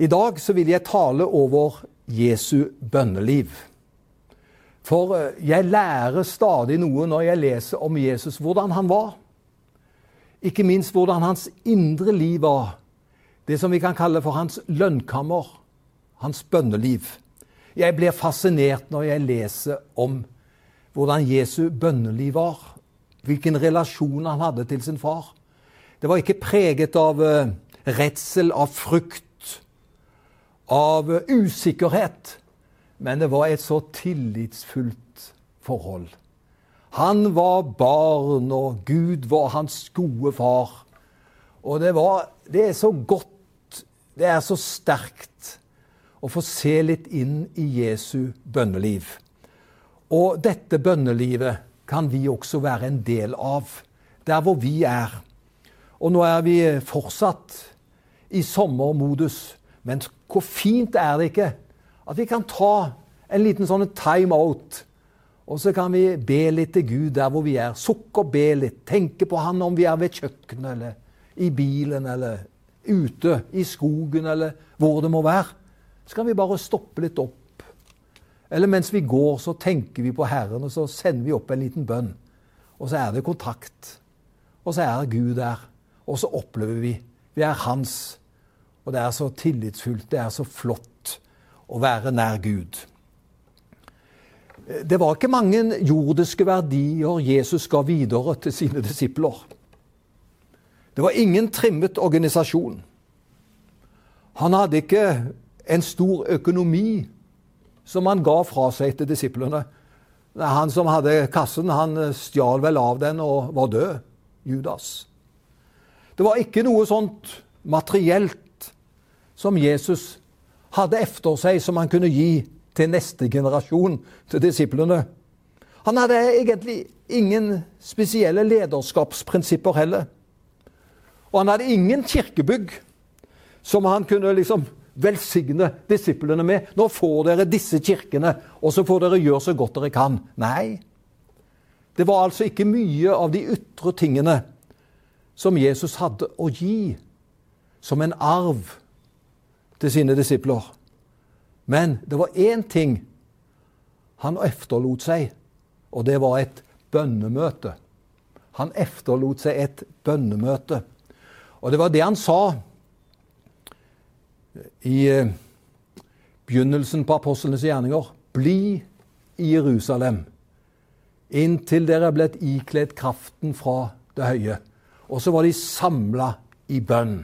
I dag så vil jeg tale over Jesu bønneliv. For eh, jeg lærer stadig noe når jeg leser om Jesus, hvordan han var. Ikke minst hvordan hans indre liv var. Det som vi kan kalle for hans lønnkammer. Hans bønneliv. Jeg blir fascinert når jeg leser om hvordan Jesu bønneliv var. Hvilken relasjon han hadde til sin far. Det var ikke preget av uh, redsel, av frykt, av usikkerhet. Men det var et så tillitsfullt forhold. Han var barn, og Gud var hans gode far. Og det, var, det er så godt, det er så sterkt å få se litt inn i Jesu bønneliv. Og dette bønnelivet kan vi også være en del av, der hvor vi er. Og nå er vi fortsatt i sommermodus. Men hvor fint er det ikke at vi kan ta en liten sånn time out, og så kan vi be litt til Gud der hvor vi er. Sukke og be litt. Tenke på Han om vi er ved kjøkkenet eller i bilen eller ute i skogen eller hvor det må være. Så kan vi bare stoppe litt opp. Eller mens vi går, så tenker vi på Herren, og så sender vi opp en liten bønn. Og så er det kontakt. Og så er Gud der. Og så opplever vi vi er hans. Og det er så tillitsfullt, det er så flott å være nær Gud. Det var ikke mange jordiske verdier Jesus ga videre til sine disipler. Det var ingen trimmet organisasjon. Han hadde ikke en stor økonomi som han ga fra seg til disiplene. Han som hadde kassen, han stjal vel av den og var død. Judas. Det var ikke noe sånt materielt som Jesus hadde efter seg, som han kunne gi til neste generasjon, til disiplene. Han hadde egentlig ingen spesielle lederskapsprinsipper heller. Og han hadde ingen kirkebygg som han kunne liksom velsigne disiplene med. 'Nå får dere disse kirkene, og så får dere gjøre så godt dere kan.' Nei. Det var altså ikke mye av de ytre tingene som Jesus hadde å gi som en arv til sine disipler. Men det var én ting han efterlot seg, og det var et bønnemøte. Han efterlot seg et bønnemøte. Og det var det han sa i eh, begynnelsen på apostlenes gjerninger. Bli i Jerusalem inntil dere er blitt ikledd kraften fra det høye. Og så var de samla i bønn.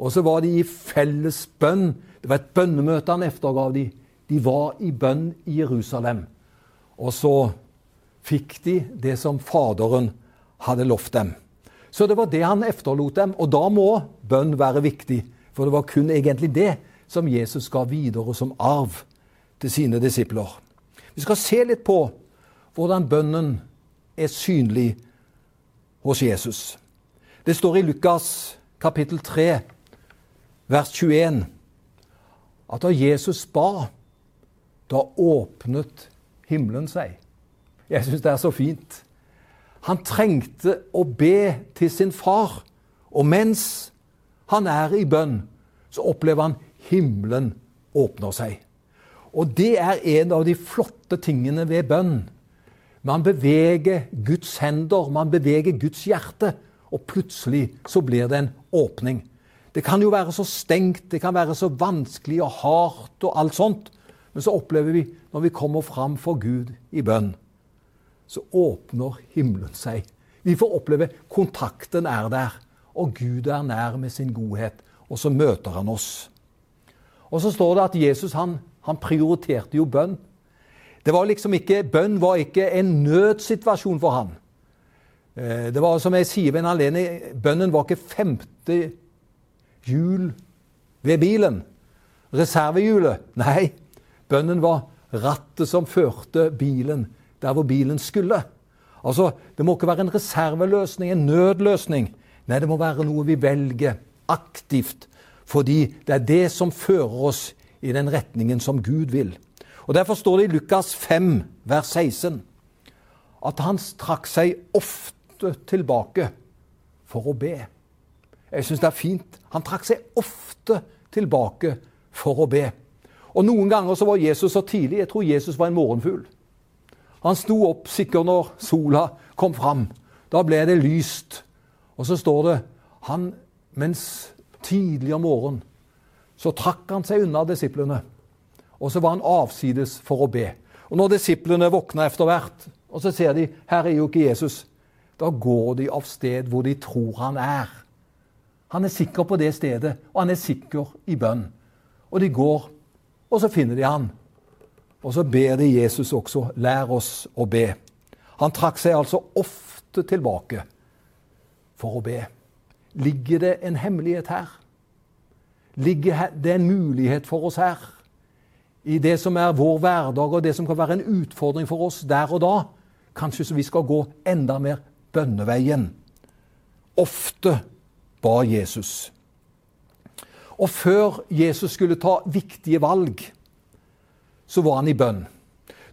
Og så var de i felles bønn. Det var et bønnemøte han eftergav de. De var i bønn i Jerusalem. Og så fikk de det som Faderen hadde lovt dem. Så det var det han efterlot dem. Og da må bønn være viktig. For det var kun egentlig det som Jesus ga videre som arv til sine disipler. Vi skal se litt på hvordan bønnen er synlig hos Jesus. Det står i Lukas kapittel 3, vers 21, at da Jesus ba, da åpnet himmelen seg. Jeg syns det er så fint. Han trengte å be til sin far, og mens han er i bønn, så opplever han himmelen åpner seg. Og det er en av de flotte tingene ved bønn. Man beveger Guds hender, man beveger Guds hjerte og plutselig så blir det en åpning. Det kan jo være så stengt, det kan være så vanskelig og hardt og alt sånt. Men så opplever vi, når vi kommer fram for Gud i bønn, så åpner himmelen seg. Vi får oppleve kontakten er der, og Gud er nær med sin godhet. Og så møter han oss. Og så står det at Jesus han, han prioriterte jo bønn. Det var liksom ikke, Bønn var ikke en nødsituasjon for han. Eh, det var som jeg sier ved en anledning, bønnen var ikke femte hjul ved bilen. Reservehjulet. Nei, bønnen var rattet som førte bilen der hvor bilen skulle. Altså, Det må ikke være en reserveløsning, en nødløsning. Nei, det må være noe vi velger aktivt. Fordi det er det som fører oss i den retningen som Gud vil. Og Derfor står det i Lukas 5, vers 16, at han trakk seg ofte tilbake for å be. Jeg syns det er fint. Han trakk seg ofte tilbake for å be. Og Noen ganger så var Jesus så tidlig. Jeg tror Jesus var en morgenfugl. Han sto opp sikkert når sola kom fram. Da ble det lyst. Og så står det han, mens tidlig om morgenen så trakk han seg unna disiplene. Og så var han avsides for å be. Og når disiplene våkna etter hvert, og så ser de her er jo ikke Jesus, da går de av sted hvor de tror han er. Han er sikker på det stedet, og han er sikker i bønn. Og de går, og så finner de han. Og så ber de Jesus også, lær oss å be. Han trakk seg altså ofte tilbake for å be. Ligger det en hemmelighet her? ligger det en mulighet for oss her. I det som er vår hverdag, og det som kan være en utfordring for oss der og da. Kanskje så vi skal gå enda mer bønneveien. Ofte ba Jesus. Og før Jesus skulle ta viktige valg, så var han i bønn.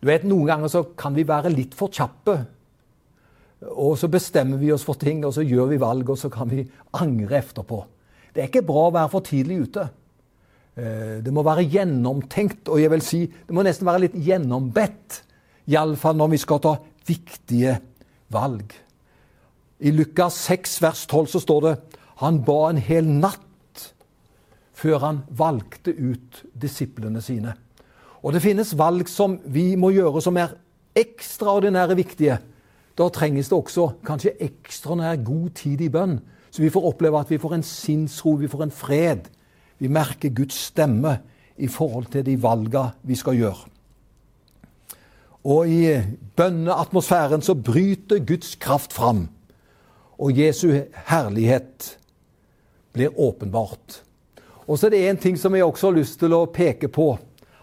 Du vet, Noen ganger så kan vi være litt for kjappe. Og så bestemmer vi oss for ting, og så gjør vi valg, og så kan vi angre etterpå. Det er ikke bra å være for tidlig ute. Eh, det må være gjennomtenkt, og jeg vil si det må nesten være litt gjennombedt. Iallfall når vi skal ta viktige valg. I Lukas 6 vers 12 så står det han ba en hel natt før han valgte ut disiplene sine. Og det finnes valg som vi må gjøre som er ekstraordinære viktige. Da trenges det også kanskje ekstraordinær god tid i bønn. Så vi får oppleve at vi får en sinnsro, vi får en fred. Vi merker Guds stemme i forhold til de valgene vi skal gjøre. Og i bønneatmosfæren så bryter Guds kraft fram. Og Jesu herlighet blir åpenbart. Og så er det en ting som jeg også har lyst til å peke på.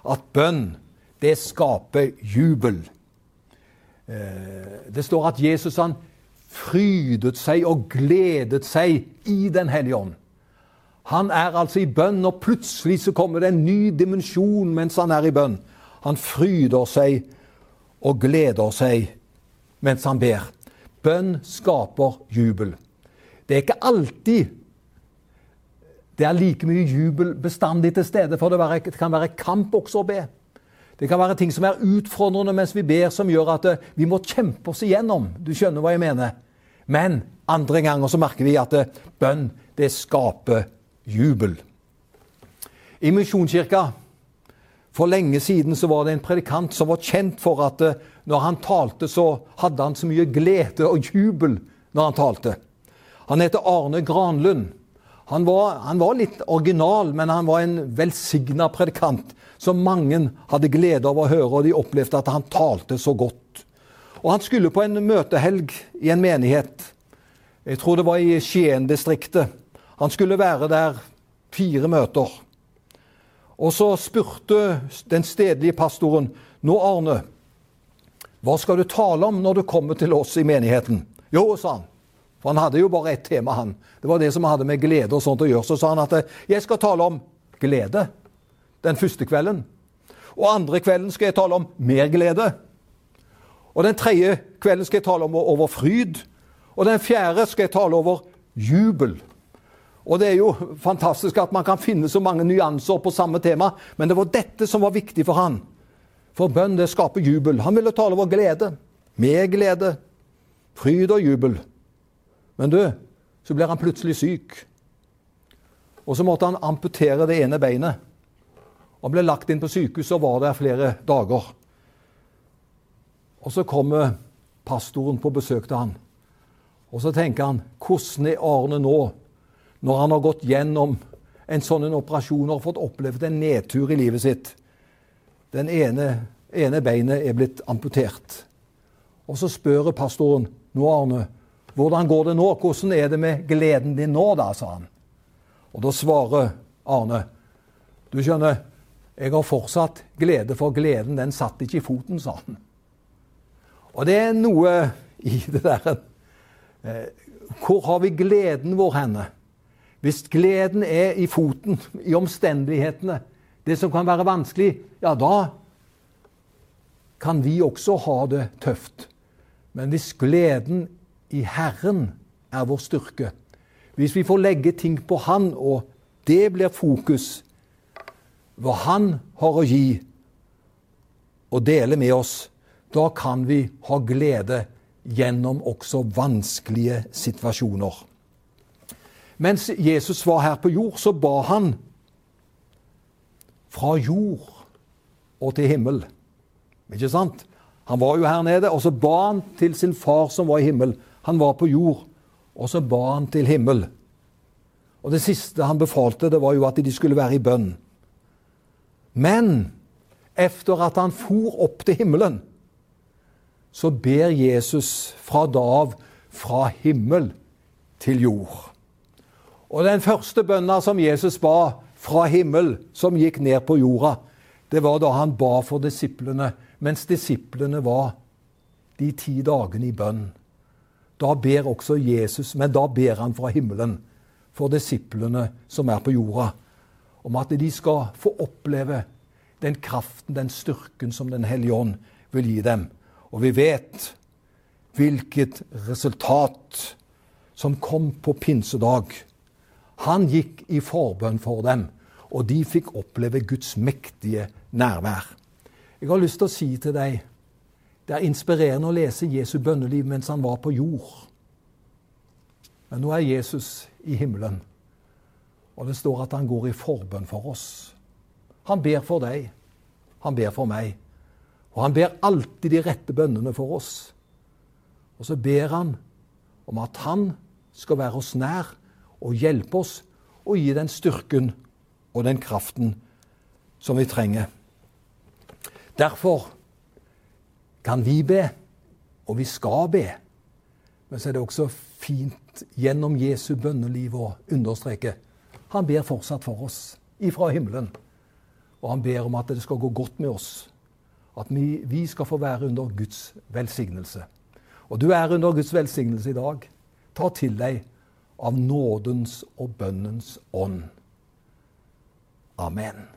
At bønn, det skaper jubel. Eh, det står at Jesus han frydet seg og gledet seg i Den hellige ånd. Han er altså i bønn, og plutselig så kommer det en ny dimensjon mens han er i bønn. Han fryder seg og gleder seg mens han ber. Bønn skaper jubel. Det er ikke alltid det er like mye jubel bestandig til stede, for det kan være kamp også å be. Det kan være ting som er utfordrende mens vi ber, som gjør at vi må kjempe oss igjennom. Du skjønner hva jeg mener? Men andre ganger så merker vi at bønn det skaper jubel. I Misjonskirka for lenge siden så var det en predikant som var kjent for at eh, når han talte, så hadde han så mye glede og jubel når han talte. Han heter Arne Granlund. Han var, han var litt original, men han var en velsigna predikant som mange hadde glede av å høre, og de opplevde at han talte så godt. Og han skulle på en møtehelg i en menighet. Jeg tror det var i Skien-distriktet. Han skulle være der fire møter. Og så spurte den stedlige pastoren nå, Arne, hva skal du tale om når du kommer til oss i menigheten? Jo, sa han. For han hadde jo bare ett tema, han. Det var det som hadde med glede og sånt å gjøre. Så sa han at jeg skal tale om glede den første kvelden. Og andre kvelden skal jeg tale om mer glede. Og den tredje kvelden skal jeg tale om over fryd. Og den fjerde skal jeg tale over jubel. Og det er jo fantastisk at man kan finne så mange nyanser på samme tema, men det var dette som var viktig for han. For bønn, det skaper jubel. Han ville tale over glede. Med glede. Fryd og jubel. Men du, så blir han plutselig syk. Og så måtte han amputere det ene beinet. Han ble lagt inn på sykehuset og var der flere dager. Og så kommer pastoren på besøk til han. Og så tenker han hvordan er Arne nå, når han har gått gjennom en sånn operasjon og har fått opplevd en nedtur i livet sitt? Den ene, ene beinet er blitt amputert. Og så spør pastoren nå, Arne, hvordan går det nå? Hvordan er det med gleden din nå, da? sa han. Og da svarer Arne, du skjønner, jeg har fortsatt glede, for gleden den satt ikke i foten, sa han. Og det er noe i det der eh, Hvor har vi gleden vår henne? Hvis gleden er i foten, i omstendighetene, det som kan være vanskelig, ja, da kan vi også ha det tøft. Men hvis gleden i Herren er vår styrke, hvis vi får legge ting på Han, og det blir fokus, hva Han har å gi og dele med oss, da kan vi ha glede gjennom også vanskelige situasjoner. Mens Jesus var her på jord, så ba han fra jord og til himmel. Ikke sant? Han var jo her nede, og så ba han til sin far som var i himmel. Han var på jord, og så ba han til himmel. Og det siste han befalte, det var jo at de skulle være i bønn. Men etter at han for opp til himmelen, så ber Jesus fra da av fra himmel til jord. Og den første bønna som Jesus ba fra himmel, som gikk ned på jorda, det var da han ba for disiplene mens disiplene var de ti dagene i bønn. Da ber også Jesus, men da ber han fra himmelen for disiplene som er på jorda, om at de skal få oppleve den kraften, den styrken som Den hellige ånd vil gi dem. Og vi vet hvilket resultat som kom på pinsedag. Han gikk i forbønn for dem, og de fikk oppleve Guds mektige nærvær. Jeg har lyst til å si til deg det er inspirerende å lese Jesu bønneliv mens han var på jord. Men nå er Jesus i himmelen, og det står at han går i forbønn for oss. Han ber for deg, han ber for meg, og han ber alltid de rette bønnene for oss. Og så ber han om at han skal være oss nær og hjelpe oss og gi den styrken og den kraften som vi trenger. Derfor kan vi be, og vi skal be. Men så er det også fint gjennom Jesu bønneliv å understreke han ber fortsatt for oss ifra himmelen. Og han ber om at det skal gå godt med oss. At vi, vi skal få være under Guds velsignelse. Og du er under Guds velsignelse i dag. Ta til deg av nådens og bønnens ånd. Amen.